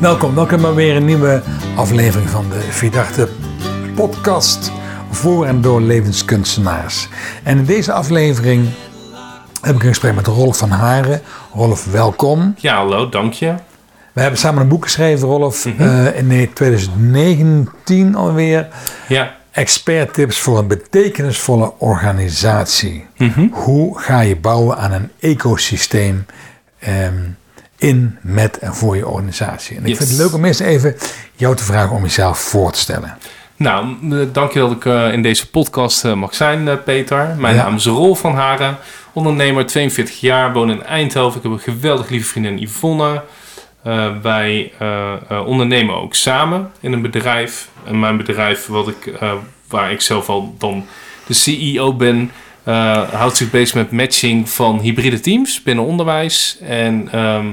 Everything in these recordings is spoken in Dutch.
Welkom, welkom bij weer een nieuwe aflevering van de Vierdachte podcast voor en door levenskunstenaars. En in deze aflevering heb ik een gesprek met Rolf van Haren. Rolf, welkom. Ja, hallo, dank je. We hebben samen een boek geschreven, Rolf, eh, in 2019 alweer. Ja. Expert tips voor een betekenisvolle organisatie. Mhm. Hoe ga je bouwen aan een ecosysteem ehm, in, met en voor je organisatie? En ik Yes. vind het leuk om eerst even jou te vragen om jezelf voor te stellen. Nou, eh, dank je dat ik eh, in deze podcast eh, mag zijn, Peter. Mijn Ja. naam is Rolf van Haren, ondernemer, 42 jaar, woon in Eindhoven. Ik heb een geweldig lieve vriendin Yvonne. Wij ondernemen ook samen in een bedrijf. En mijn bedrijf, wat ik, waar ik zelf al dan de CEO ben, houdt zich bezig met matching van hybride teams binnen onderwijs. En ehm,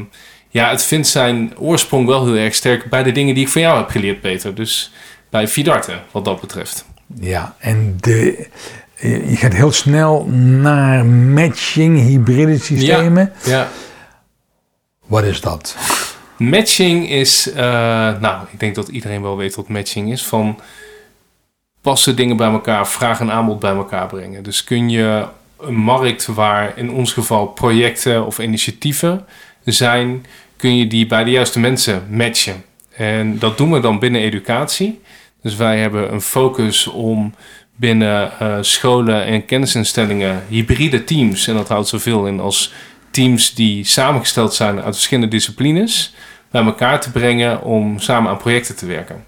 ja, het vindt zijn oorsprong wel heel erg sterk bij de dingen die ik van jou heb geleerd, Peter. Dus bij Vidarte, wat dat betreft. Ja, en de, eh, je gaat heel snel naar matching, hybride systemen. Ja. Wat is dat? Matching is, eh, nou, ik denk dat iedereen wel weet wat matching is. Van passen dingen bij elkaar, vraag en aanbod bij elkaar brengen. Dus kun je een markt waar in ons geval projecten of initiatieven zijn, kun je die bij de juiste mensen matchen. En dat doen we dan binnen educatie. Dus wij hebben een focus om binnen eh, scholen en kennisinstellingen hybride teams, en dat houdt zoveel in als teams die samengesteld zijn uit verschillende disciplines, bij elkaar te brengen om samen aan projecten te werken.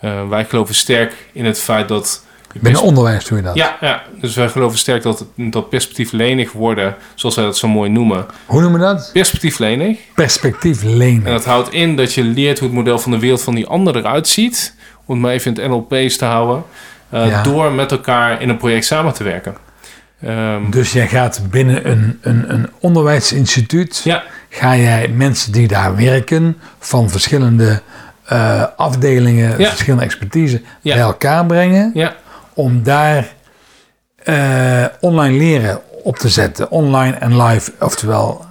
Eh, wij geloven sterk in het feit dat. Binnen onderwijs doe je dat. Ja, ja, dus wij geloven sterk dat, dat perspectieflenig worden, zoals wij dat zo mooi noemen, Hoe noemen we dat? perspectieflenig. Perspectief En lenen. dat houdt in dat je leert hoe het model van de wereld van die ander eruit ziet, om het maar even in het NLP's te houden, eh, Ja. door met elkaar in een project samen te werken. Ehm, Dus jij gaat binnen een, een, een onderwijsinstituut, ja, ga jij mensen die daar werken, van verschillende eh, afdelingen, Ja. verschillende expertise, Ja. bij elkaar brengen. ja, om daar eh, online leren op te zetten. Online en live, oftewel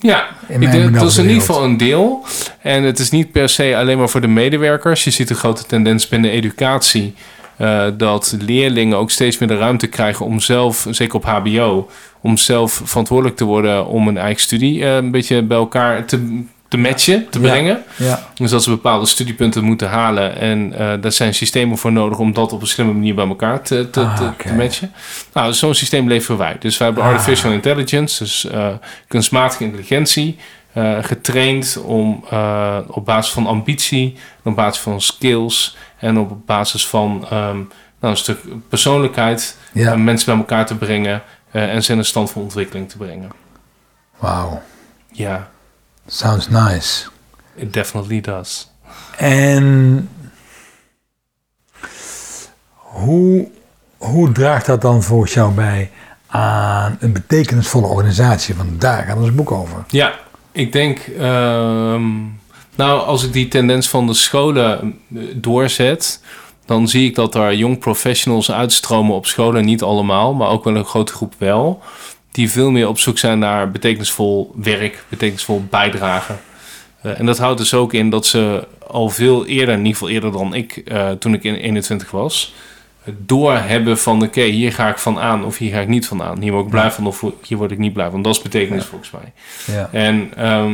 Ja, In ik dat is in de ieder geval een deel. En het is niet per se alleen maar voor de medewerkers. Je ziet een grote tendens binnen educatie. eh, dat leerlingen ook steeds meer de ruimte krijgen om zelf, zeker op HBO, om zelf verantwoordelijk te worden om een eigen studie een beetje bij elkaar te, te matchen, te brengen. ja, Dus dat ze bepaalde studiepunten moeten halen. En eh daar zijn systemen voor nodig om dat op een slimme manier bij elkaar te, te, Ah, te, oké. te matchen. Nou, zo'n systeem leveren wij. Dus wij hebben Ah. artificial intelligence, dus eh, kunstmatige intelligentie, eh, getraind om op basis van ambitie, op basis van skills en op basis van ehm, nou, een stuk persoonlijkheid ja. mensen bij elkaar te brengen en ze in een stand van ontwikkeling te brengen. Wauw, Ja, sounds nice. it definitely does. En hoe, hoe draagt dat dan volgens jou bij aan een betekenisvolle organisatie? Want daar gaat ons boek over. Ja, ik denk. ehm, nou, als ik die tendens van de scholen eh, doorzet. dan zie ik dat er jong professionals uitstromen op scholen. Niet allemaal, maar ook wel een grote groep wel. Die veel meer op zoek zijn naar betekenisvol werk, betekenisvol bijdragen. Eh, en dat houdt dus ook in dat ze al veel eerder, in ieder geval eerder dan ik, eh, toen ik in 21 was, doorhebben van oké, hier ga ik van aan of hier ga ik niet van aan. Hier word ik blij van of hier word ik niet blij van. Dat is betekenis volgens mij. Ja. En ehm,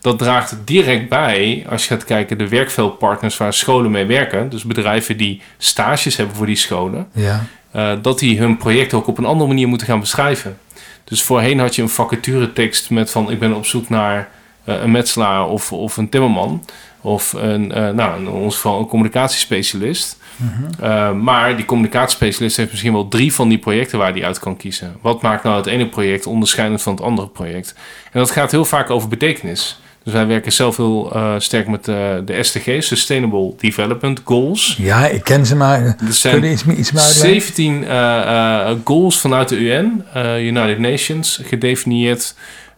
dat draagt direct bij, als je gaat kijken, de werkveldpartners waar scholen mee werken. Dus bedrijven die stages hebben voor die scholen. Ja. eh, dat die hun project ook op een andere manier moeten gaan beschrijven. Dus voorheen had je een vacaturetekst met van ik ben op zoek naar eh, een metselaar of, of een timmerman. Of een, eh, nou, in ons geval een communicatiespecialist. Uh, maar die communicatiespecialist heeft misschien wel drie van die projecten waar hij uit kan kiezen. Wat maakt nou het ene project onderscheidend van het andere project? En dat gaat heel vaak over betekenis. Dus wij werken zelf heel uh, sterk met uh, de SDG, Sustainable Development Goals. ja, ik ken ze maar. Kun je zijn iets, meer- iets meer uitleggen? 17 uh, goals vanuit de UN, United Nations, gedefinieerd.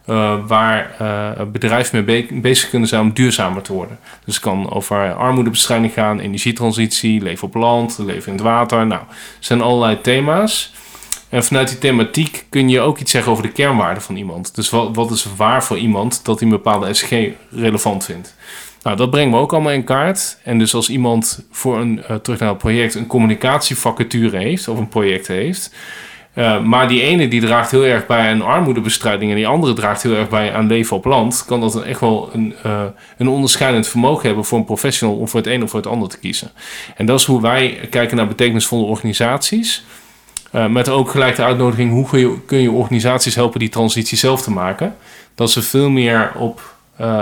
Uh, waar uh, bedrijven mee be bezig kunnen zijn om duurzamer te worden. Dus het kan over armoedebestrijding gaan, energietransitie, leven op land, leven in het water. Nou, er zijn allerlei thema's. En vanuit die thematiek kun je ook iets zeggen over de kernwaarden van iemand. Dus wat, wat is waar voor iemand dat hij een bepaalde SG relevant vindt. Nou, dat brengen we ook allemaal in kaart. En dus als iemand voor een, uh, terug naar het project, een communicatievacature heeft of een project heeft. Uh, maar die ene die draagt heel erg bij aan armoedebestrijding en die andere draagt heel erg bij aan leven op land, kan dat echt wel een, uh, een onderscheidend vermogen hebben voor een professional om voor het een of voor het ander te kiezen. En dat is hoe wij kijken naar betekenisvolle organisaties. Uh, met ook gelijk de uitnodiging, hoe kun je, kun je organisaties helpen die transitie zelf te maken? Dat ze veel meer op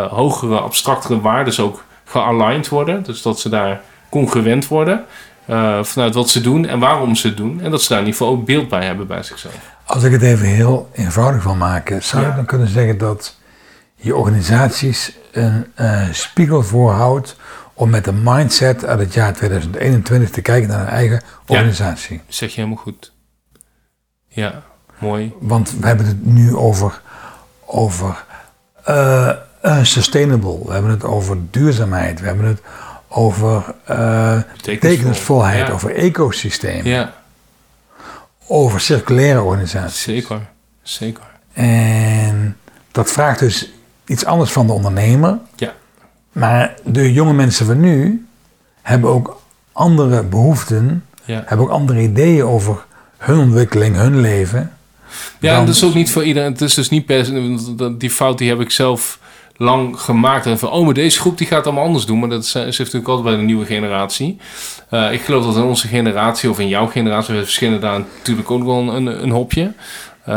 hogere, abstractere waarden ook gealigned worden. Dus dat ze daar congruent worden. Uh, vanuit wat ze doen en waarom ze het doen. En dat ze daar in ieder geval ook beeld bij hebben bij zichzelf. Als ik het even heel eenvoudig wil maken, zou je dan kunnen zeggen dat je organisaties een spiegel voorhoudt om met een mindset uit het jaar 2021 te kijken naar hun eigen organisatie? Ja, zeg je helemaal goed. Ja, mooi. Want we hebben het nu over, over uh, sustainable, we hebben het over duurzaamheid, we hebben het over uh, betekenisvolheid, over ecosysteem. Ja. Over circulaire organisaties. Zeker, zeker. En dat vraagt dus iets anders van de ondernemer. Ja. Maar de jonge mensen van nu hebben ook andere behoeften, ja. hebben ook andere ideeën over hun ontwikkeling, hun leven. Ja, en dat is ook niet voor iedereen. Het is dus niet per die fout die heb ik zelf lang gemaakt. En van, oh, maar deze groep die gaat allemaal anders doen. Maar dat is, natuurlijk altijd bij de nieuwe generatie. Uh, ik geloof dat in onze generatie of in jouw generatie, we verschillen daar natuurlijk ook wel een, een hopje. Uh,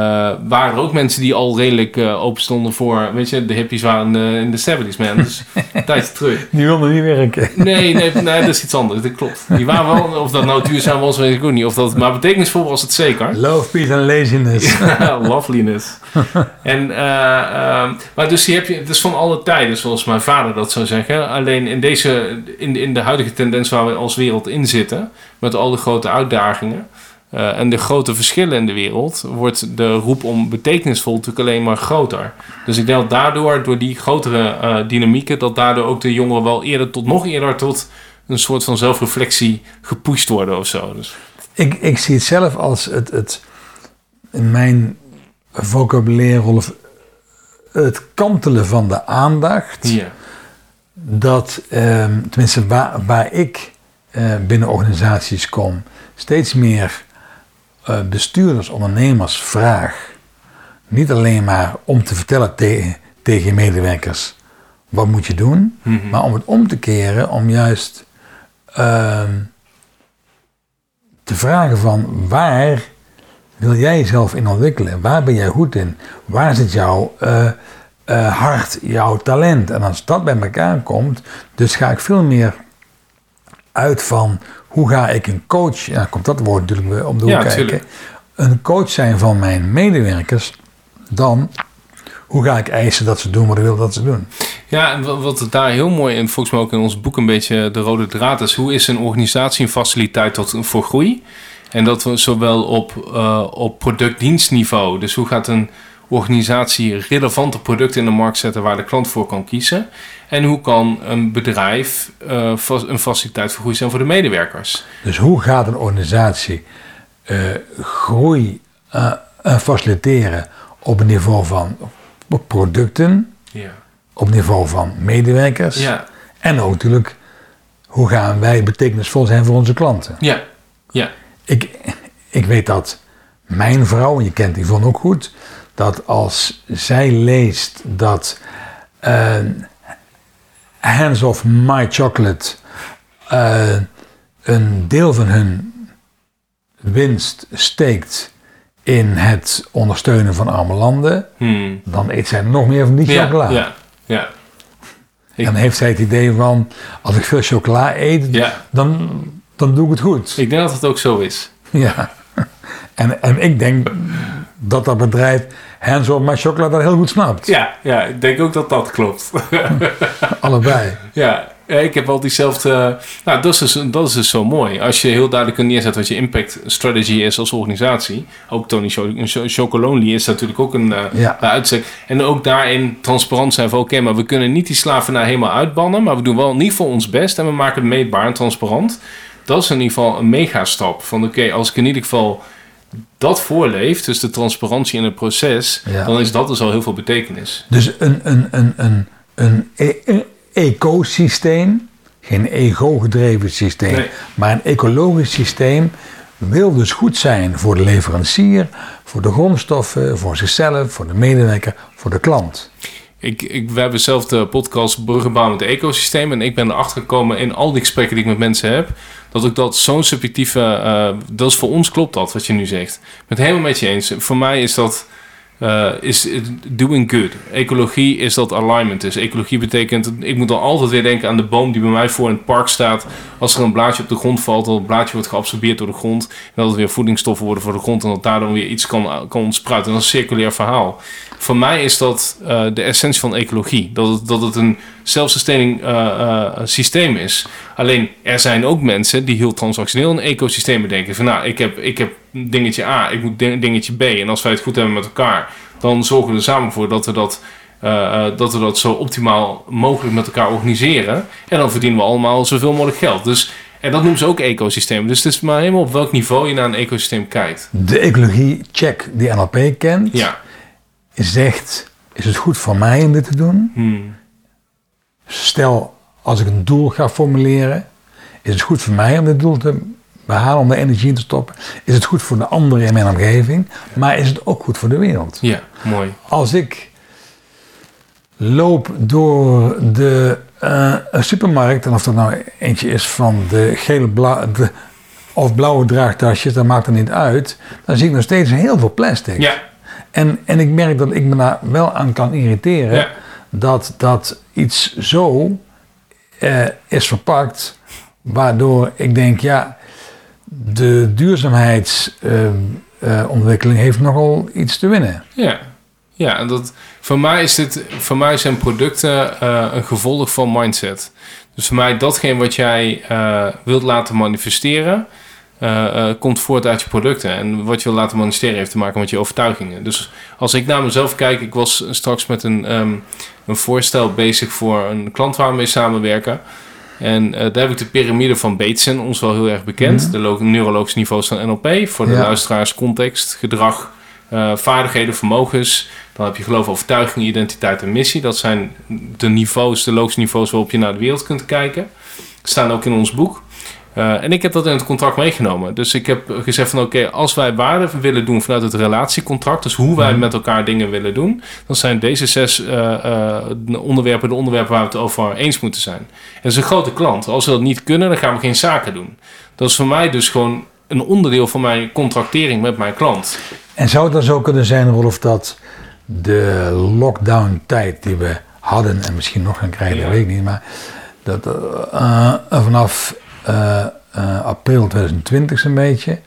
waren er ook mensen die al redelijk uh, open stonden voor, weet je, de hippies waren uh, in de 70s, man. Dus een tijdje terug. Die wilden niet werken. Nee, nee, nee, dat is iets anders. Dat klopt. Die waren wel, of dat nou duurzaam was, weet ik ook niet. Of dat, maar betekenisvol was het zeker. Love, peace and laziness. Loveliness. en, um, maar dus die heb je, het is van alle tijden, zoals mijn vader dat zou zeggen. Alleen in deze, in, in de huidige tendens waar we als wereld in zitten, met al de grote uitdagingen. Uh, en de grote verschillen in de wereld wordt de roep om betekenisvol natuurlijk alleen maar groter. Dus ik denk dat daardoor, door die grotere uh, dynamieken, dat daardoor ook de jongeren wel eerder tot nog eerder tot een soort van zelfreflectie gepusht worden of zo. Dus. Ik, ik zie het zelf als het, het in mijn vocabulaire het kantelen van de aandacht. Ja. Dat, ehm, tenminste waar, waar ik uh, binnen organisaties kom, steeds meer bestuurders, ondernemers vraag. Niet alleen maar om te vertellen te, tegen je medewerkers wat moet je doen, mm maar om het om te keren, om juist uh, te vragen van waar wil jij jezelf in ontwikkelen? Waar ben jij goed in? Waar zit jouw uh, uh, hart, jouw talent? En als dat bij elkaar komt, dus ga ik veel meer uit van hoe ga ik een coach, ja, komt dat woord natuurlijk om de hoek kijken, een coach zijn van mijn medewerkers, dan hoe ga ik eisen dat ze doen wat ik wil dat ze doen. Ja, en wat daar heel mooi en volgens mij ook in ons boek een beetje de rode draad is, hoe is een organisatie een faciliteit tot, voor groei? En dat we zowel op, uh, op product-dienstniveau, dus hoe gaat een organisatie relevante producten in de markt zetten waar de klant voor kan kiezen? En hoe kan een bedrijf uh, een faciliteit voor groei zijn voor de medewerkers? Dus hoe gaat een organisatie uh, groei uh, faciliteren op het niveau van producten, ja. op het niveau van medewerkers ja. en ook natuurlijk hoe gaan wij betekenisvol zijn voor onze klanten? Ja, ja. Ik, ik weet dat mijn vrouw, en je kent die van ook goed, dat als zij leest dat uh, Hands of My Chocolate uh, een deel van hun winst steekt in het ondersteunen van arme landen, hmm. dan eet zij nog meer van die chocola. Ja, ja. Ik, dan heeft zij het idee van, als ik veel chocola eet, ja. dan, dan doe ik het goed. Ik denk dat het ook zo is. Ja. En, en ik denk dat dat bedrijf Hands of My Chocolate dat heel goed snapt. Ja, ja, ik denk ook dat dat klopt. Allebei. Ja, ik heb wel diezelfde. Nou, dat is, dus, dat is dus zo mooi. Als je heel duidelijk kan neerzetten wat je impact strategy is als organisatie. Ook Tony Chocolonely is natuurlijk ook een uh, ja. uitzet. En ook daarin transparant zijn van oké, maar we kunnen niet die slavernij helemaal uitbannen. Maar we doen wel niet voor ons best en we maken het meetbaar en transparant. Dat is in ieder geval een megastap. Van oké, als ik in ieder geval dat voorleeft, dus de transparantie in het proces, dan is dat dus al heel veel betekenis. Dus een, een, een, een, een ecosysteem, geen ego-gedreven systeem, Nee. maar een ecologisch systeem wil dus goed zijn voor de leverancier, voor de grondstoffen, voor zichzelf, voor de medewerker, voor de klant. Ik, ik, we hebben zelf de podcast Bruggen bouwen met het ecosysteem. En ik ben erachter gekomen in al die gesprekken die ik met mensen heb. Dat ik dat zo'n subjectieve. eh, dat is voor ons klopt dat wat je nu zegt. Ik ben het helemaal met je eens. Voor mij is dat. eh, is doing good. Ecologie is dat alignment. Dus ecologie betekent. Ik moet dan altijd weer denken aan de boom die bij mij voor in het park staat. Als er een blaadje op de grond valt, dat het blaadje wordt geabsorbeerd door de grond. En dat het weer voedingsstoffen worden voor de grond. En dat daardoor weer iets kan, kan ontspruiten. Dat is een circulair verhaal. Voor mij is dat eh, de essentie van ecologie. Dat het, dat het een zelfsustaining eh, eh, systeem is. Alleen er zijn ook mensen die heel transactioneel een ecosysteem bedenken. Van nou, ik heb, ik heb dingetje A, ik moet ding- dingetje B. En als wij het goed hebben met elkaar, dan zorgen we er samen voor dat we dat, dat, we dat zo optimaal mogelijk met elkaar organiseren. En dan verdienen we allemaal zoveel mogelijk geld. Dus, en dat noemen ze ook ecosysteem. Dus het is maar helemaal op welk niveau je naar een ecosysteem kijkt. De ecologie-check die NLP kent, Ja. Zegt: is het goed voor mij om dit te doen? Hmm. Stel, als ik een doel ga formuleren, is het goed voor mij om dit doel te behalen, om de energie in te stoppen? Is het goed voor de anderen in mijn omgeving? Maar is het ook goed voor de wereld? Ja, mooi. Als ik loop door de een supermarkt, en of dat nou eentje is van de gele de, of blauwe draagtasjes, dat maakt er niet uit, dan zie ik nog steeds heel veel plastic. Ja, En, en ik merk dat ik me daar wel aan kan irriteren. Ja. Dat, dat iets zo eh, is verpakt. Waardoor ik denk, ja, de duurzaamheidsontwikkeling heeft nogal iets te winnen. Ja, ja en dat, voor, mij is dit, voor mij zijn producten eh, een gevolg van mindset. Dus voor mij datgene wat jij eh, wilt laten manifesteren, eh, eh, komt voort uit je producten. En wat je wil laten manifesteren heeft te maken met je overtuigingen. Dus als ik naar mezelf kijk, ik was straks met een, ehm, een voorstel bezig voor een klant waar we mee samenwerken. En eh, daar heb ik de piramide van Bateson, ons wel heel erg bekend. De lo- neurologische niveaus van NLP. Voor de Ja. luisteraars context, gedrag, vaardigheden, vermogens. Dan heb je geloof, overtuiging, identiteit en missie. Dat zijn de niveaus, de logische niveaus waarop je naar de wereld kunt kijken. Staan ook in ons boek. Eh, en ik heb dat in het contract meegenomen. Dus ik heb gezegd van oké, als wij waarde willen doen vanuit het relatiecontract, dus hoe wij Mhm. met elkaar dingen willen doen, dan zijn deze zes eh, eh, onderwerpen de onderwerpen waar we het over eens moeten zijn. En dat is een grote klant. Als we dat niet kunnen, dan gaan we geen zaken doen. Dat is voor mij dus gewoon een onderdeel van mijn contractering met mijn klant. En zou het dan zo kunnen zijn, Rolf, dat de lockdown-tijd die we hadden en misschien nog gaan krijgen, Ja. dat weet ik niet, maar dat vanaf eh, eh, april 2020 zo'n beetje.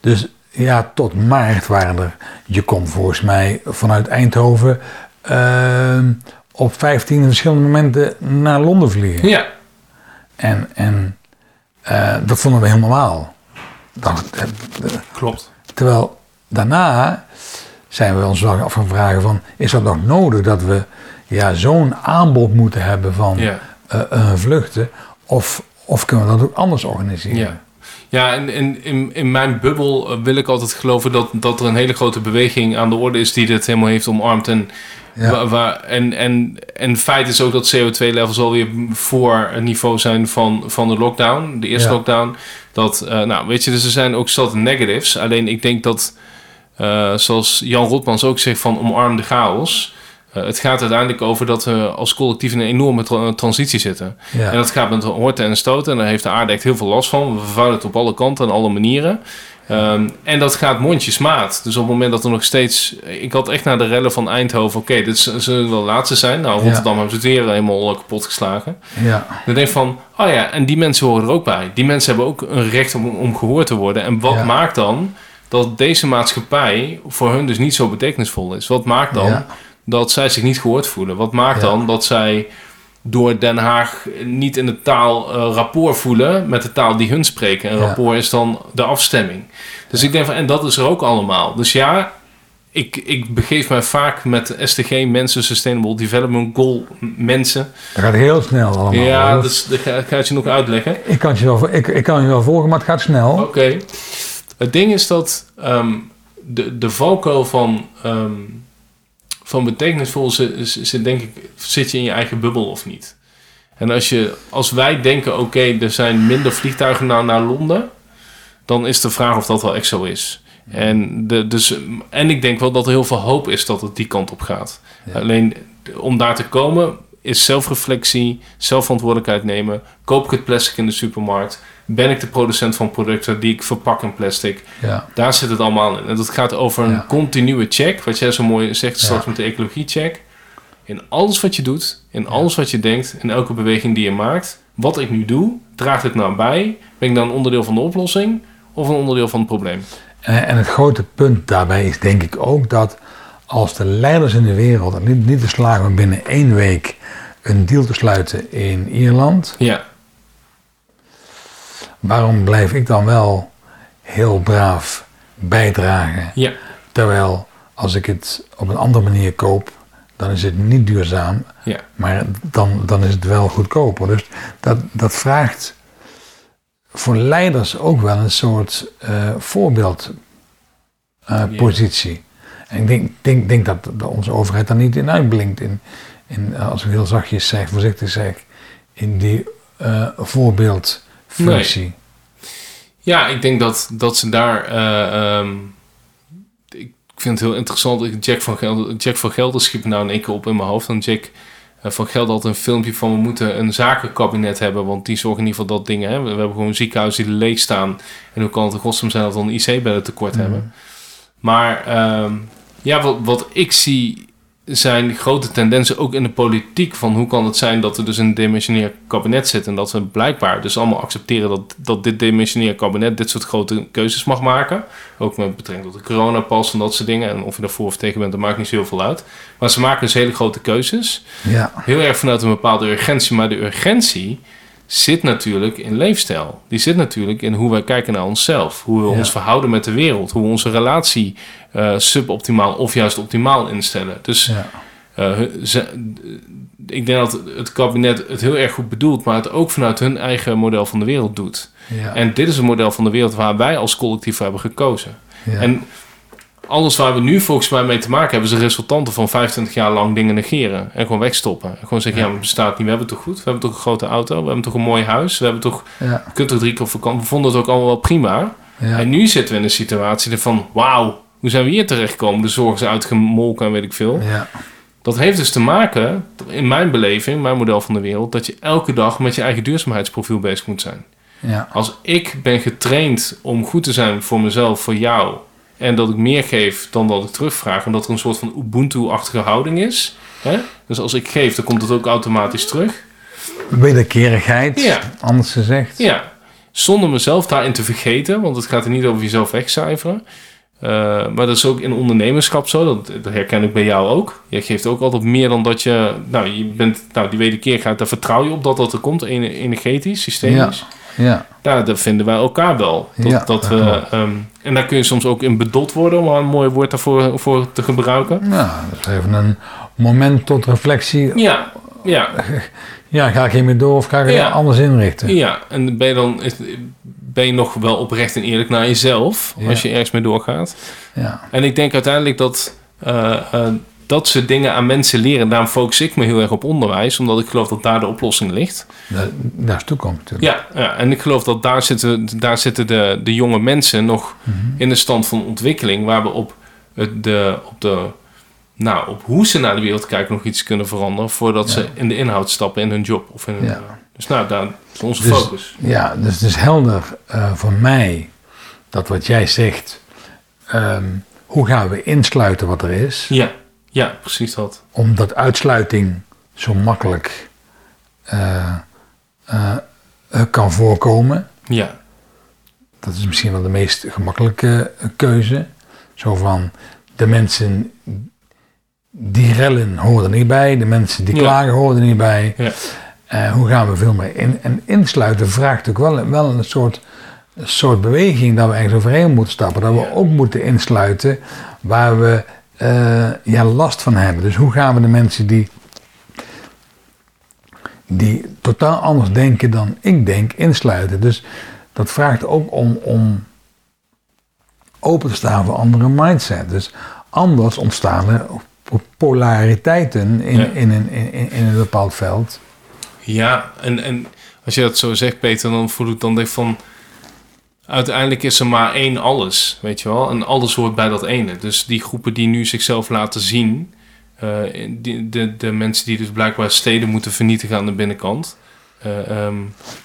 Dus ja, tot maart waren er, je kon volgens mij vanuit Eindhoven eh, op 15 verschillende momenten naar Londen vliegen. Ja, En, en eh, dat vonden we heel normaal. Klopt. Terwijl daarna zijn we ons wel af gaan vragen van... is dat nog nodig dat we ja, zo'n aanbod moeten hebben van Ja. Eh, eh, vluchten? Of, of kunnen we dat ook anders organiseren? Ja. Ja, en, en in, in mijn bubbel eh, wil ik altijd geloven dat, dat er een hele grote beweging aan de orde is die dit helemaal heeft omarmd. En, Ja. waar, en, en, en feit is ook dat CO2-levels alweer voor het niveau zijn van, van de lockdown, de eerste Ja. lockdown. Dat, nou, weet je, dus er zijn ook zat negatives. Alleen ik denk dat, zoals Jan Rotmans ook zegt van omarm de chaos. Eh, het gaat uiteindelijk over dat we als collectief in een enorme tra- transitie zitten. Ja. En dat gaat met horten en stoten. En daar heeft de aarde echt heel veel last van. We vervuilen het op alle kanten en alle manieren. Ehm, en dat gaat mondjesmaat. Dus op het moment dat er nog steeds... Ik had echt naar de rellen van Eindhoven... Oké, dit z- zullen wel de laatste zijn. Nou, Ja. Rotterdam hebben ze het weer helemaal eh, kapot geslagen. ja. Dan denk ik van... Oh ja, en die mensen horen er ook bij. Die mensen hebben ook een recht om, om gehoord te worden. En wat Ja. maakt dan dat deze maatschappij voor hun dus niet zo betekenisvol is? Wat maakt dan Ja. Dat zij zich niet gehoord voelen? Wat maakt Ja. dan dat zij door Den Haag niet in de taal eh, rapport voelen met de taal die hun spreken? En Ja. rapport is dan de afstemming. Dus ik denk van, en dat is er ook allemaal. Dus ja, ik, ik begeef mij vaak met SDG, mensen, Sustainable Development Goal mensen. Dat gaat heel snel allemaal. ja, dus dat ga, je nog uitleggen. ik, kan je wel, ik, ik kan je wel volgen, maar het gaat snel. Oké. Het ding is dat ehm, de, de valkuil van, ehm, van betekenisvol zit, zit, denk ik, zit je in je eigen bubbel of niet. En als, je, als wij denken, oké, er zijn minder vliegtuigen naar, naar Londen, dan is de vraag of dat wel echt zo is. En, de, dus, en ik denk wel dat er heel veel hoop is dat het die kant op gaat. Alleen om daar te komen is zelfreflectie, zelfverantwoordelijkheid nemen. Koop ik het plastic in de supermarkt? Ben ik de producent van producten die ik verpak in plastic? Ja. Daar zit het allemaal in. En dat gaat over een Ja. continue check, wat jij zo mooi zegt straks Ja. met de ecologie-check. In alles wat je doet, in alles wat je denkt, in elke beweging die je maakt. Wat ik nu doe, draagt het nou bij? Ben ik dan onderdeel van de oplossing of een onderdeel van het probleem? En, en het grote punt daarbij is denk ik ook dat als de leiders in de wereld niet, niet te slagen om binnen één week een deal te sluiten in Ierland, Ja, waarom blijf ik dan wel heel braaf bijdragen? ja, Terwijl als ik het op een andere manier koop, dan is het niet duurzaam, ja. maar dan, dan is het wel goedkoper. Dus dat, dat vraagt voor leiders ook wel een soort eh voorbeeldpositie. en ik denk, denk, denk dat onze overheid daar niet in uitblinkt. In, in, eh, als ik heel zachtjes zeg, voorzichtig zeg, in die voorbeeldfunctie. Ja, ik denk dat, dat ze daar. eh, ehm, ik vind het heel interessant. Jack van, Gelder, Jack van Gelder schiep nou in één keer op in mijn hoofd. En Jack eh, van Gelder had een filmpje van... we moeten een zakenkabinet hebben... want die zorgen in ieder geval dat dingen... Hè, we, we hebben gewoon ziekenhuizen die leeg staan... en hoe kan het in godsnaam zijn dat we een IC-bedden tekort hebben. Maar ehm, ja, wat, wat ik zie zijn grote tendensen ook in de politiek. Van hoe kan het zijn dat er dus een demissionair kabinet zit. En dat we blijkbaar dus allemaal accepteren dat, dat dit demissionair kabinet dit soort grote keuzes mag maken. Ook met betrekking tot de coronapas en dat soort dingen. En of je daarvoor of tegen bent, dat maakt niet zo heel veel uit. Maar ze maken dus hele grote keuzes. Ja, Heel erg vanuit een bepaalde urgentie. Maar de urgentie zit natuurlijk in leefstijl. Die zit natuurlijk in hoe wij kijken naar onszelf. Hoe we Ja. ons verhouden met de wereld. Hoe we onze relatie eh, suboptimaal of juist optimaal instellen. Dus ja, eh, ze- ik denk dat het kabinet het heel erg goed bedoelt, maar het ook vanuit hun eigen model van de wereld doet. ja. En dit is een model van de wereld waar wij als collectief voor hebben gekozen. En alles waar we nu volgens mij mee te maken hebben, is de resultanten van 25 jaar lang dingen negeren. En gewoon wegstoppen. En gewoon zeggen, ja, maar het bestaat niet. We hebben het toch goed? We hebben toch een grote auto? We hebben toch een mooi huis? We hebben toch, ja, je kunt toch drie keer op vakantie? We vonden het ook allemaal wel prima. ja. En nu zitten we in een situatie van, wauw, hoe zijn we hier terechtgekomen? De zorgen zijn uitgemolken en weet ik veel. ja. Dat heeft dus te maken, in mijn beleving, mijn model van de wereld, dat je elke dag met je eigen duurzaamheidsprofiel bezig moet zijn. ja. Als ik ben getraind om goed te zijn voor mezelf, voor jou, en dat ik meer geef dan dat ik terugvraag, en dat er een soort van Ubuntu-achtige houding is. Hè? Dus als ik geef, dan komt het ook automatisch terug. Wederkerigheid, Ja. anders gezegd. Ja, zonder mezelf daarin te vergeten, want het gaat er niet over jezelf wegcijferen. Eh, maar dat is ook in ondernemerschap zo, dat, dat herken ik bij jou ook. Je geeft ook altijd meer dan dat je, nou, je bent, nou, die wederkerigheid, daar vertrouw je op dat dat er komt, ene- energetisch, systemisch. Ja, Ja, daar vinden wij elkaar wel. Dat, Ja, dat dat we, ehm, en daar kun je soms ook in bedot worden, om maar een mooi woord daarvoor voor te gebruiken. nou, dat is even een moment tot reflectie. Ja, ja, Ja, ga ik hiermee door of ga ik het Ja. anders inrichten? ja. En ben je dan ben je nog wel oprecht en eerlijk naar jezelf, Ja. als je ergens mee doorgaat. Ja, En ik denk uiteindelijk dat eh, eh, dat soort dingen aan mensen leren. Daarom focus ik me heel erg op onderwijs, omdat ik geloof dat daar de oplossing ligt. dat, dat is toekomst natuurlijk. Ja, ja en ik geloof dat daar zitten, daar zitten de, de jonge mensen nog Mhm. in een stand van ontwikkeling, waar we op, het- de, op, de, nou, op hoe ze naar de wereld kijken nog iets kunnen veranderen, voordat Ja. ze in de inhoud stappen in hun job. Of in hun, Ja. Dus nou, daar is onze Dus- focus. Ja, dus het is helder eh, voor mij dat wat jij zegt, ehm, hoe gaan we insluiten wat er is, Ja, ja, precies dat. omdat uitsluiting zo makkelijk eh, eh, eh, kan voorkomen. Ja, Dat is misschien wel de meest gemakkelijke keuze. Zo van de mensen die rellen horen er niet bij, de mensen die Ja. klagen horen er niet bij. ja, hoe gaan we veel meer in? En insluiten vraagt ook wel, wel een soort, een soort beweging dat we ergens overheen moeten stappen. Dat we Ja. ook moeten insluiten waar we eh, ja, last van hebben. Dus hoe gaan we de mensen die, die totaal anders denken dan ik denk, insluiten? Dus dat vraagt ook om, om open te staan voor andere mindset. Dus anders ontstaan er polariteiten in, Ja. in, een, in, in een bepaald veld. Ja, en, en als je dat zo zegt, Peter, dan voel ik dan denk van... Uiteindelijk is er maar één alles, weet je wel. En alles hoort bij dat ene. Dus die groepen die nu zichzelf laten zien... eh, die, de, de mensen die dus blijkbaar steden moeten vernietigen aan de binnenkant... eh, ehm,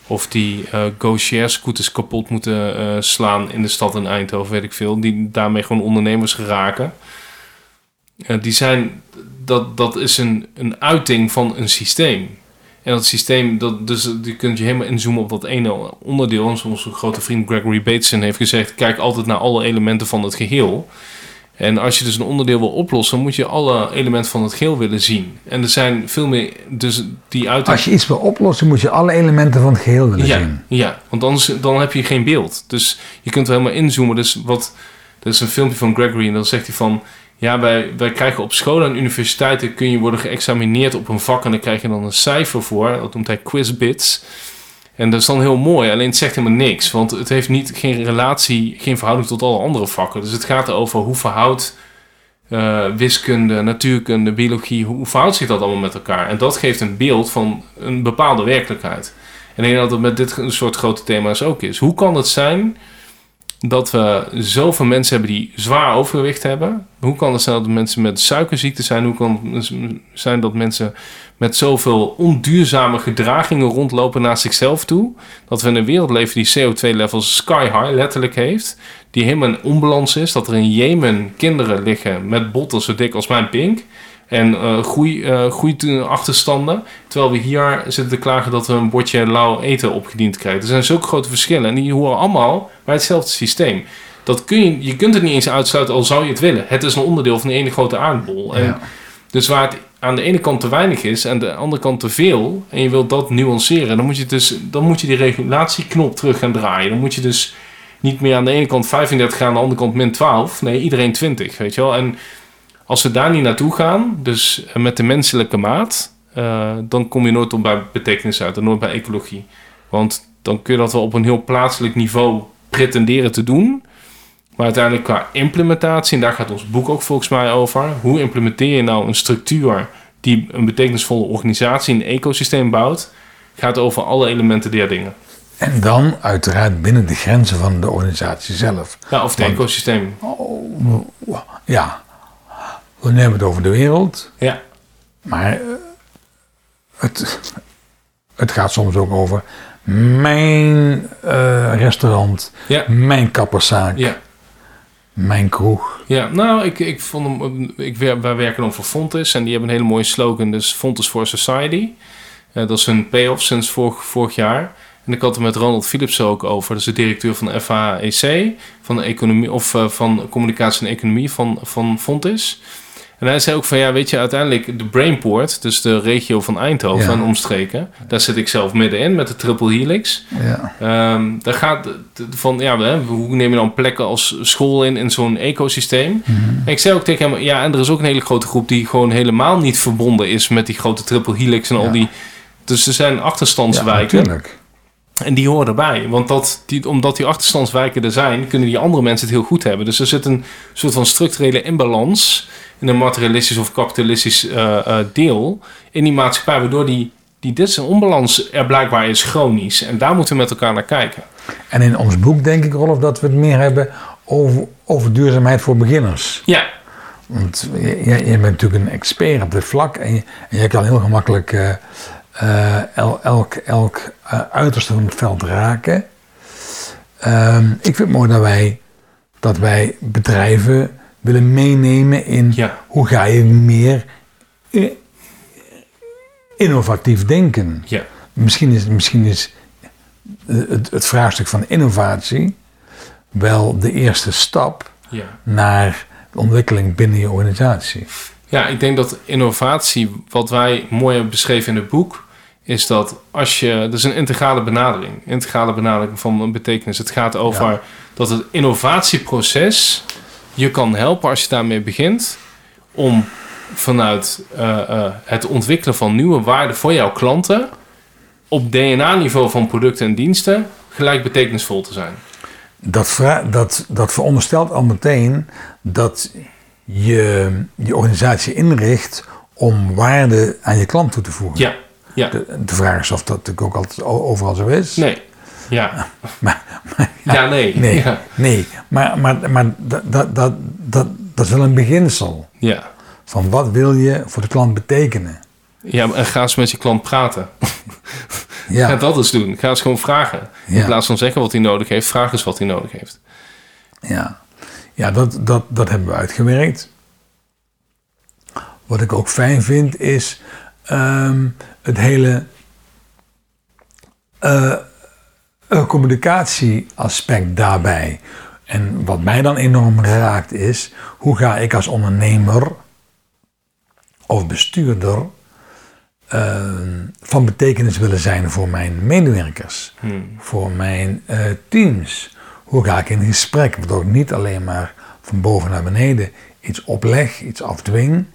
of die eh go-share scooters kapot moeten slaan in de stad in Eindhoven, weet ik veel. Die daarmee gewoon ondernemers geraken. Die zijn, dat, dat is een, een uiting van een systeem. En dat systeem, dat, dus je kunt je helemaal inzoomen op dat ene onderdeel. En zoals onze grote vriend Gregory Bateson heeft gezegd, kijk altijd naar alle elementen van het geheel. En als je dus een onderdeel wil oplossen, moet je alle elementen van het geheel willen zien. En er zijn veel meer, dus die uiting... Als je iets wil oplossen, moet je alle elementen van het geheel willen Ja, zien. ja, want anders dan heb je geen beeld. Dus je kunt er helemaal inzoomen. Dus wat, er is een filmpje van Gregory en dan zegt hij van... Ja, wij, wij krijgen op scholen en universiteiten kun je worden geëxamineerd op een vak... en dan krijg je dan een cijfer voor. Dat noemt hij quizbits. En dat is dan heel mooi, alleen het zegt helemaal niks. Want het heeft niet, geen relatie, geen verhouding tot alle andere vakken. Dus het gaat over hoe verhoudt eh, wiskunde, natuurkunde, biologie... hoe verhoudt zich dat allemaal met elkaar? En dat geeft een beeld van een bepaalde werkelijkheid. En ik denk dat het met dit soort grote thema's ook is. Hoe kan het zijn dat we zoveel mensen hebben die zwaar overgewicht hebben? Hoe kan het zijn dat mensen met suikerziekte zijn? Hoe kan het zijn dat mensen met zoveel onduurzame gedragingen rondlopen naar zichzelf toe? Dat we in een wereld leven die CO2-levels sky high letterlijk heeft. Die helemaal in onbalans is. Dat er in Jemen kinderen liggen met botten zo dik als mijn pink. En eh groei, eh, groeiachterstanden. Terwijl we hier zitten te klagen dat we een bordje lauw eten opgediend krijgen. Er zijn zulke grote verschillen. En die horen allemaal bij hetzelfde systeem. Dat kun je, je kunt het niet eens uitsluiten, al zou je het willen. Het is een onderdeel van de ene grote aardbol. En Ja. Dus waar het aan de ene kant te weinig is en aan de andere kant te veel, en je wilt dat nuanceren, dan moet je, dus, dan moet je die regulatieknop terug gaan draaien. Dan moet je dus niet meer aan de ene kant 35 gaan, aan de andere kant min 12. Nee, iedereen 20, weet je wel. En als we daar niet naartoe gaan, dus eh, met de menselijke maat, eh, dan kom je nooit op bij betekenis uit en nooit bij ecologie. Want dan kun je dat wel op een heel plaatselijk niveau pretenderen te doen. Maar uiteindelijk qua implementatie, en daar gaat ons boek ook volgens mij over. Hoe implementeer je nou een structuur die een betekenisvolle organisatie, een ecosysteem bouwt? Gaat over alle elementen der dingen. En dan uiteraard binnen de grenzen van de organisatie zelf. Ja, of het Want- ecosysteem. Ja, we hebben het over de wereld, Ja, maar eh, het, het gaat soms ook over mijn eh, restaurant, ja, mijn kapperszaak, ja. mijn kroeg. Ja, nou, ik, ik vond hem. Ik, wij werken dan voor Fontes en die hebben een hele mooie slogan, dus Fontes for Society. Eh, dat is hun payoff sinds vorig, vorig jaar. En ik had het met Ronald Philips ook over. Dat is de directeur van FAEC, van, de economie, of, van communicatie en economie van, van Fontes. En hij zei ook van ja, weet je, uiteindelijk de Brainport, dus de regio van Eindhoven Ja. en omstreken, daar zit ik zelf middenin met de Triple Helix. Ja. Ehm, daar gaat van, ja, hè, hoe neem je dan plekken als school in in zo'n ecosysteem? En ik zei ook tegen hem, ja, en er is ook een hele grote groep die gewoon helemaal niet verbonden is met die grote triple helix en al die. Dus er zijn Ja, achterstandswijken. En die horen erbij. Want dat, die, omdat die achterstandswijken er zijn, kunnen die andere mensen het heel goed hebben. Dus er zit een soort van structurele imbalans in een materialistisch of kapitalistisch eh, eh, deel in die maatschappij, waardoor die, die disonbalans er blijkbaar is chronisch. En daar moeten we met elkaar naar kijken. En in ons boek denk ik, Rolf, dat we het meer hebben over, over duurzaamheid voor beginners. Ja, Want je, bent natuurlijk een expert op dit vlak en je, en je kan heel gemakkelijk eh, eh, el- elk, elk eh, uiterste van het veld raken. Ehm, ik vind het mooi dat wij, dat wij bedrijven willen meenemen in Ja. hoe ga je meer innovatief denken. ja, Misschien is, misschien is het, het vraagstuk van innovatie wel de eerste stap ja. naar de ontwikkeling binnen je organisatie. Ja, ik denk dat innovatie, wat wij mooi hebben beschreven in het boek, is dat als je. Dat is een integrale benadering. Integrale benadering van een betekenis. Het gaat over Ja. dat het innovatieproces je kan helpen als je daarmee begint. Om vanuit eh, eh, het ontwikkelen van nieuwe waarden voor jouw klanten. op DNA-niveau van producten en diensten. gelijk betekenisvol te zijn. Dat, dat, dat veronderstelt al meteen dat je, je organisatie inricht om waarde aan je klant toe te voegen. Ja, ja. De, de vraag is of dat natuurlijk ook altijd overal zo is. Nee. Ja. Maar, maar- Ja, nee. nee, Ja. nee. Maar, maar, maar dat, dat, dat, dat, dat is wel een beginsel. Ja. Van wat wil je voor de klant betekenen? Ja, en ga eens met je klant praten. Ja, Ga dat eens doen. Ga eens gewoon vragen. In plaats van zeggen wat hij nodig heeft, vraag eens wat hij nodig heeft. ja. ja dat, dat, dat hebben we uitgewerkt. Wat ik ook fijn vind is ehm, het hele eh, communicatieaspect daarbij. En wat mij dan enorm raakt is, hoe ga ik als ondernemer of bestuurder eh, van betekenis willen zijn voor mijn medewerkers, Hmm. voor mijn eh, teams. Hoe ga ik in gesprek, waardoor ik niet alleen maar van boven naar beneden iets opleg, iets afdwing,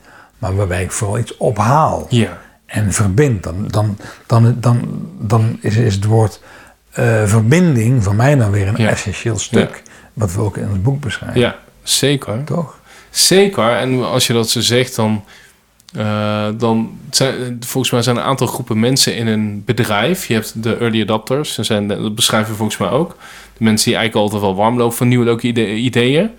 maar waarbij ik vooral iets ophaal Ja. en verbind. Dan, dan, dan, dan, dan is, is het woord eh, verbinding voor mij dan weer een Ja. essentieel stuk, wat we ook in het boek beschrijven. Ja, zeker. Toch? Zeker. En als je dat zo zegt, dan, eh, dan zijn, volgens mij zijn er een aantal groepen mensen in een bedrijf. Je hebt de early adopters, dat, zijn, dat beschrijven we volgens mij ook. De mensen die eigenlijk altijd wel warm lopen voor nieuwe leuke ide- ideeën.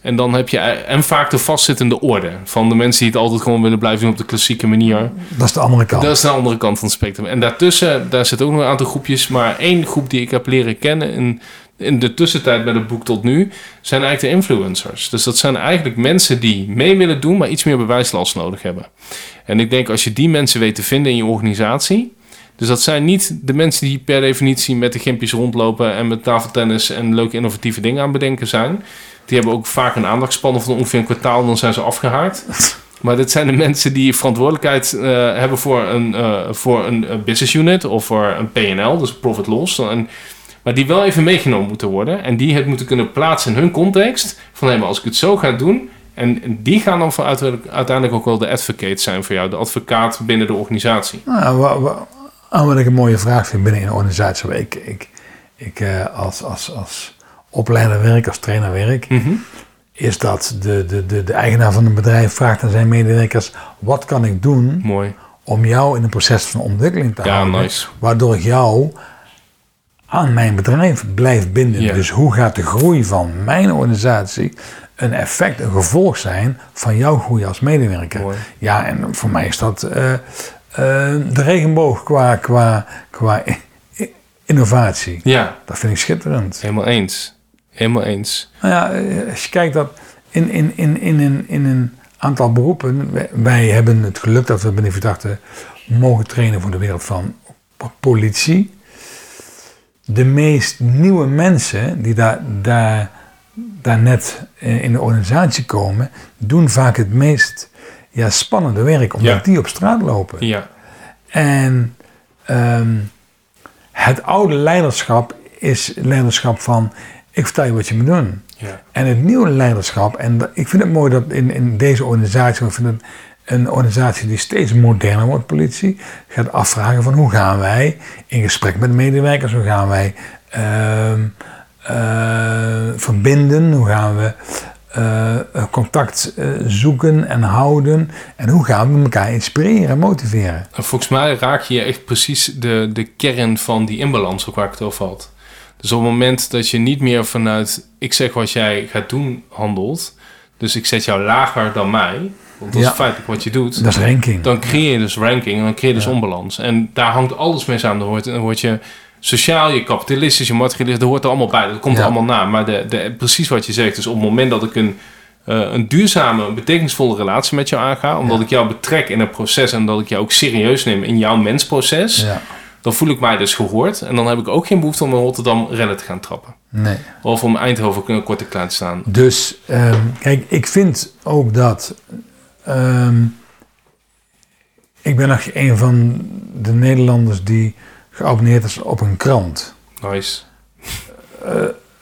En dan heb je, en vaak de vastzittende orde van de mensen die het altijd gewoon willen blijven doen op de klassieke manier. Dat is de andere kant. Dat is de andere kant van het spectrum. En daartussen, daar zitten ook nog een aantal groepjes. Maar één groep die ik heb leren kennen in, in de tussentijd bij het boek tot nu, zijn eigenlijk de influencers. Dus dat zijn eigenlijk mensen die mee willen doen, maar iets meer bewijslast nodig hebben. En ik denk als je die mensen weet te vinden in je organisatie. Dus dat zijn niet de mensen die per definitie met de gimpjes rondlopen en met tafeltennis en leuke innovatieve dingen aan bedenken zijn. Die hebben ook vaak een aandachtspannen van ongeveer een kwartaal, dan zijn ze afgehaakt. Maar dit zijn de mensen die verantwoordelijkheid eh, hebben voor een, eh, voor een eh, business unit of voor een PNL, dus profit loss. En, maar die wel even meegenomen moeten worden en die het moeten kunnen plaatsen in hun context. Van hé, maar als ik het zo ga doen. En en die gaan dan voor uiteindelijk ook wel de advocate zijn voor jou, de advocaat binnen de organisatie. Nou, en wat ik een mooie vraag vind binnen een organisatie ik, ik, ik eh, als, als, als opleider werk, als trainer werk, Mhm. is dat de, de, de, de eigenaar van een bedrijf vraagt aan zijn medewerkers: wat kan ik doen Mooi. om jou in een proces van ontwikkeling te Ja, houden, nice. waardoor ik jou aan mijn bedrijf blijf binden. Dus hoe gaat de groei van mijn organisatie een effect, een gevolg zijn van jouw groei als medewerker? Mooi. Ja, en voor mij is dat eh, de regenboog qua, qua, qua innovatie. Ja, Dat vind ik schitterend. helemaal eens. Helemaal eens. Nou ja, eh, als je kijkt dat in, in, in, in, een, in een aantal beroepen, wij, wij hebben het geluk dat we binnen Verdachte mogen trainen voor de wereld van politie. De meest nieuwe mensen die daar, daar, daar net eh, in de organisatie komen, doen vaak het meest ja, spannende werk, omdat Ja. die op straat lopen. Ja, En ehm, het oude leiderschap is leiderschap van ik vertel je wat je moet doen. ja, En het nieuwe leiderschap, en dat- ik vind het mooi dat in, in deze organisatie, ik vind het een organisatie die steeds moderner wordt, politie, gaat afvragen van hoe gaan wij in gesprek met medewerkers, hoe gaan wij ehm, eh, verbinden, hoe gaan we eh, eh, contact eh, zoeken en houden en hoe gaan we elkaar inspireren en motiveren. En volgens mij raak je echt precies de, de kern van die inbalans ook waar ik het over had. Dus op het moment dat je niet meer vanuit ik zeg wat jij gaat doen handelt, dus ik zet jou lager dan mij, want dat Ja. is feitelijk wat je doet, Dat is ranking. dan creëer je dus ranking en dan creëer je dus Ja. onbalans. En daar hangt alles mee samen. Dan word, dan word je sociaal, je kapitalistisch, je materialistisch, dat hoort er allemaal bij. Dat komt er allemaal na. Maar de, de, precies wat je zegt, dus op het moment dat ik een, eh, een duurzame, een betekenisvolle relatie met jou aanga, omdat ik jou betrek in een proces en dat ik jou ook serieus neem in jouw mensproces, Ja, dan voel ik mij dus gehoord. En dan heb ik ook geen behoefte om in Rotterdam rennen te gaan trappen. nee. Of om Eindhoven kort en klein te staan. Dus ehm, kijk, ik vind ook dat. ehm, ik ben nog een van de Nederlanders die geabonneerd is op een krant. Nice.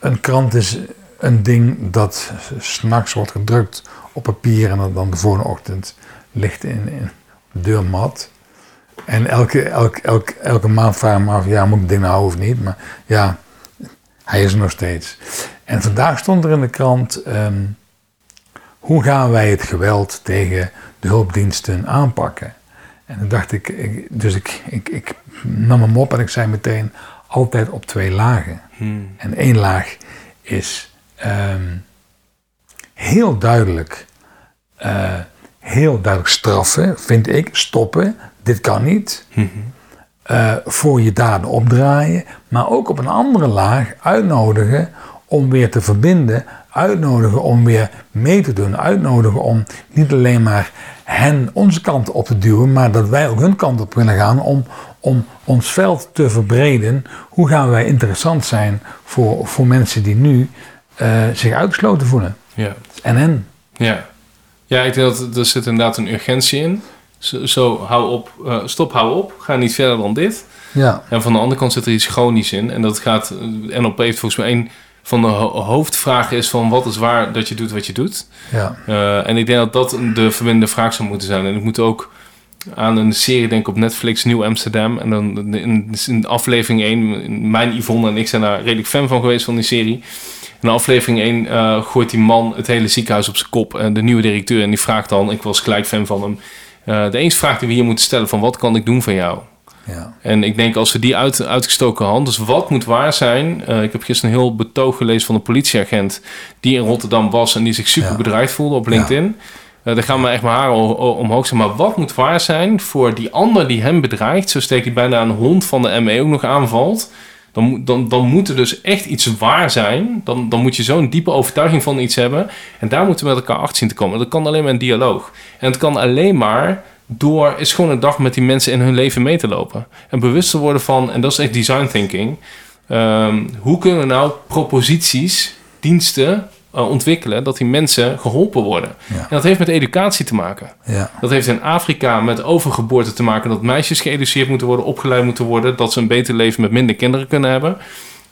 Een krant is een ding dat s'nachts wordt gedrukt op papier en dat dan de volgende ochtend ligt in, in de deurmat. En elke, elke, elke, elke maand vraag ik me af, ja, moet ik het ding nou houden of niet? Maar ja, hij is er nog steeds. En vandaag stond er in de krant, ehm, hoe gaan wij het geweld tegen de hulpdiensten aanpakken? En toen dacht ik, ik dus ik, ik, ik nam hem op en ik zei meteen altijd op twee lagen. Hmm. En één laag is ehm, heel duidelijk, eh, heel duidelijk straffen, vind ik, stoppen, dit kan niet. Mhm. Eh, voor je daden opdraaien, maar ook op een andere laag uitnodigen om weer te verbinden, uitnodigen om weer mee te doen, uitnodigen om niet alleen maar hen onze kant op te duwen, maar dat wij ook hun kant op willen gaan om, om ons veld te verbreden. Hoe gaan wij interessant zijn voor, voor mensen die nu eh, zich uitgesloten voelen? Ja. En hen. Ja. ja, ik denk dat er zit inderdaad een urgentie in. Zo, zo hou op, eh, stop, hou op. Ga niet verder dan dit. Ja, En van de andere kant zit er iets chronisch in. En dat gaat, eh, NLP heeft volgens mij een van de ho- hoofdvragen is van wat is waar dat je doet wat je doet. ja, Eh, en ik denk dat dat de verbindende vraag zou moeten zijn. En ik moet ook aan een serie denken op Netflix, Nieuw Amsterdam. En dan in, in aflevering 1, mijn Yvonne en ik zijn daar redelijk fan van geweest van die serie. In aflevering 1 eh, gooit die man het hele ziekenhuis op zijn kop. En de nieuwe directeur, en die vraagt dan, ik was gelijk fan van hem. eh, de eens vraag die we hier moeten stellen van wat kan ik doen voor jou? Ja, En ik denk als we die uit, uitgestoken hand, dus wat moet waar zijn? Eh, ik heb gisteren een heel betoog gelezen van een politieagent die in Rotterdam was en die zich super Ja. bedreigd voelde op LinkedIn. Eh daar gaan me echt mijn haren omhoog zijn. Maar wat moet waar zijn voor die ander die hem bedreigt? Zo steekt hij bijna een hond van de ME ook nog aanvalt. Dan, moet- dan, dan moet er dus echt iets waar zijn. Dan, dan moet je zo'n diepe overtuiging van iets hebben. En daar moeten we met elkaar achter zien te komen. Dat kan alleen maar in dialoog. En het kan alleen maar door eens gewoon een dag met die mensen in hun leven mee te lopen. En bewust te worden van, en dat is echt design thinking. ehm, hoe kunnen we nou proposities, diensten eh, ontwikkelen dat die mensen geholpen worden? Ja. En dat heeft met educatie te maken. ja, Dat heeft in Afrika met overgeboorte te maken. Dat meisjes geëduceerd moeten worden, opgeleid moeten worden. Dat ze een beter leven met minder kinderen kunnen hebben.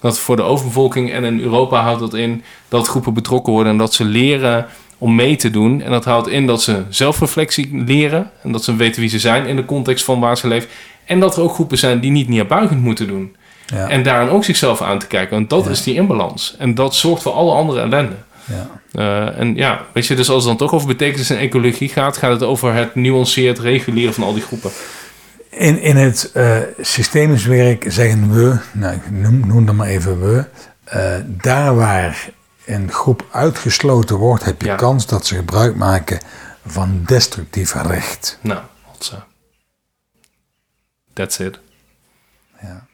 Dat voor de overbevolking en in Europa houdt dat in dat groepen betrokken worden. En dat ze leren om mee te doen. En dat houdt in dat ze zelfreflectie leren. En dat ze weten wie ze zijn in de context van waar ze leven. En dat er ook groepen zijn die niet neerbuigend moeten doen. ja, En daarin ook zichzelf aan te kijken. Want dat Ja. is die inbalans. En dat zorgt voor alle andere ellende. ja. Eh, en ja, weet je, dus als het dan toch over betekenis en ecologie gaat, gaat het over het nuanceerd reguleren van al die groepen. In, in het eh, systemisch werk zeggen we, nou, ik noem, noem dan maar even we, eh, daar waar een groep uitgesloten wordt, heb je Ja. kans dat ze gebruik maken van destructief recht. Nou, hotsa. That's it. Ja.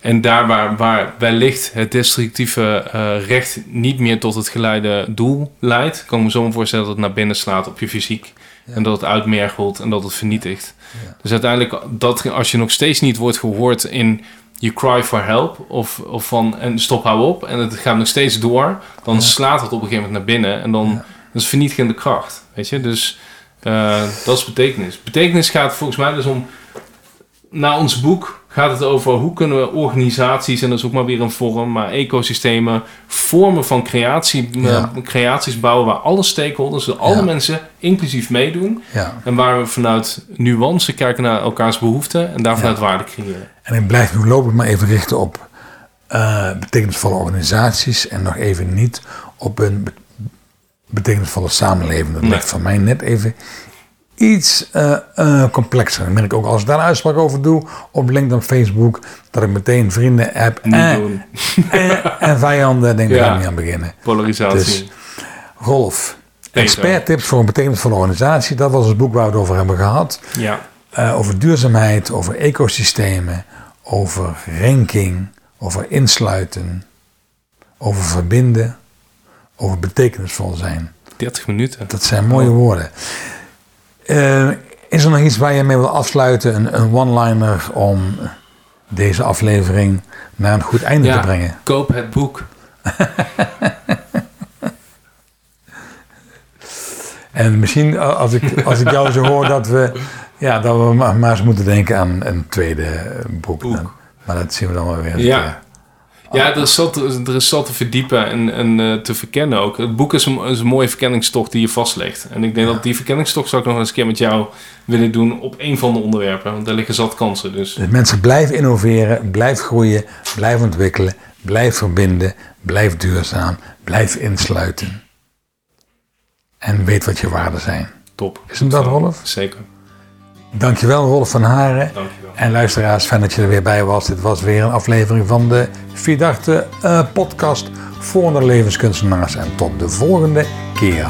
En daar waar, waar wellicht het destructieve eh, recht niet meer tot het geleide doel leidt, kan ik me zo voorstellen dat het naar binnen slaat op je fysiek. En dat het uitmergelt en dat het vernietigt. Ja. Dus uiteindelijk, dat, als je nog steeds niet wordt gehoord in je cry for help, of, of van en stop, hou op, en het gaat nog steeds door, dan slaat het op een gegeven moment naar binnen en dan Ja. dat is vernietigende kracht. Weet je, dus eh, dat is betekenis. Betekenis gaat volgens mij dus om na ons boek gaat het over hoe kunnen we organisaties, en dat is ook maar weer een vorm, maar ecosystemen, vormen van creatie, Ja. eh, creaties bouwen waar alle stakeholders, dus alle Ja. mensen inclusief meedoen. Ja. En waar we vanuit nuance kijken naar elkaars behoeften en daar vanuit waarde creëren. En ik blijf nu lopen maar even richten op eh, betekenisvolle organisaties en nog even niet op een be- betekenisvolle samenleving. Dat Nee. ligt voor mij net even iets eh, eh, complexer. Ik merk ook als ik daar een uitspraak over doe op LinkedIn, Facebook, dat ik meteen vrienden heb en, en, en vijanden. Denk ik, daar Ja. ik niet aan beginnen. Polarisatie. Dus- Rolf, Peter. experttips voor een betekenisvolle organisatie. Dat was het boek waar we het over hebben gehad. ja. Eh, over duurzaamheid, over ecosystemen, over ranking, over insluiten, over verbinden, over betekenisvol zijn. 30 minuten. Dat zijn mooie woorden. Eh, is er nog iets waar je mee wil afsluiten? Een, een one-liner om deze aflevering naar een goed einde Ja. te brengen? Koop het boek. En misschien eh, als ik, als ik jou zo hoor dat we, ja, dat we maar, eens moeten denken aan een tweede boek. Boek. Dan. Maar dat zien we dan wel weer. Ja. Ja, er is, zat, er is zat te verdiepen en, en eh, te verkennen ook. Het boek is een, is een mooie verkenningstocht die je vastlegt. En ik denk dat die verkenningstocht zou ik nog eens een keer met jou willen doen op een van de onderwerpen. Want daar liggen zat kansen. Dus Dus mensen blijf innoveren, blijf groeien, blijf ontwikkelen, blijf verbinden, blijf duurzaam, blijf insluiten. En weet wat je waarden zijn. Top. Is hem dat, Rolf? Zeker. Dankjewel, Rolf van Haren. Dankjewel. En luisteraars, fijn dat je er weer bij was. Dit was weer een aflevering van de Vierdachte eh, podcast voor de levenskunstenaars. En tot de volgende keer.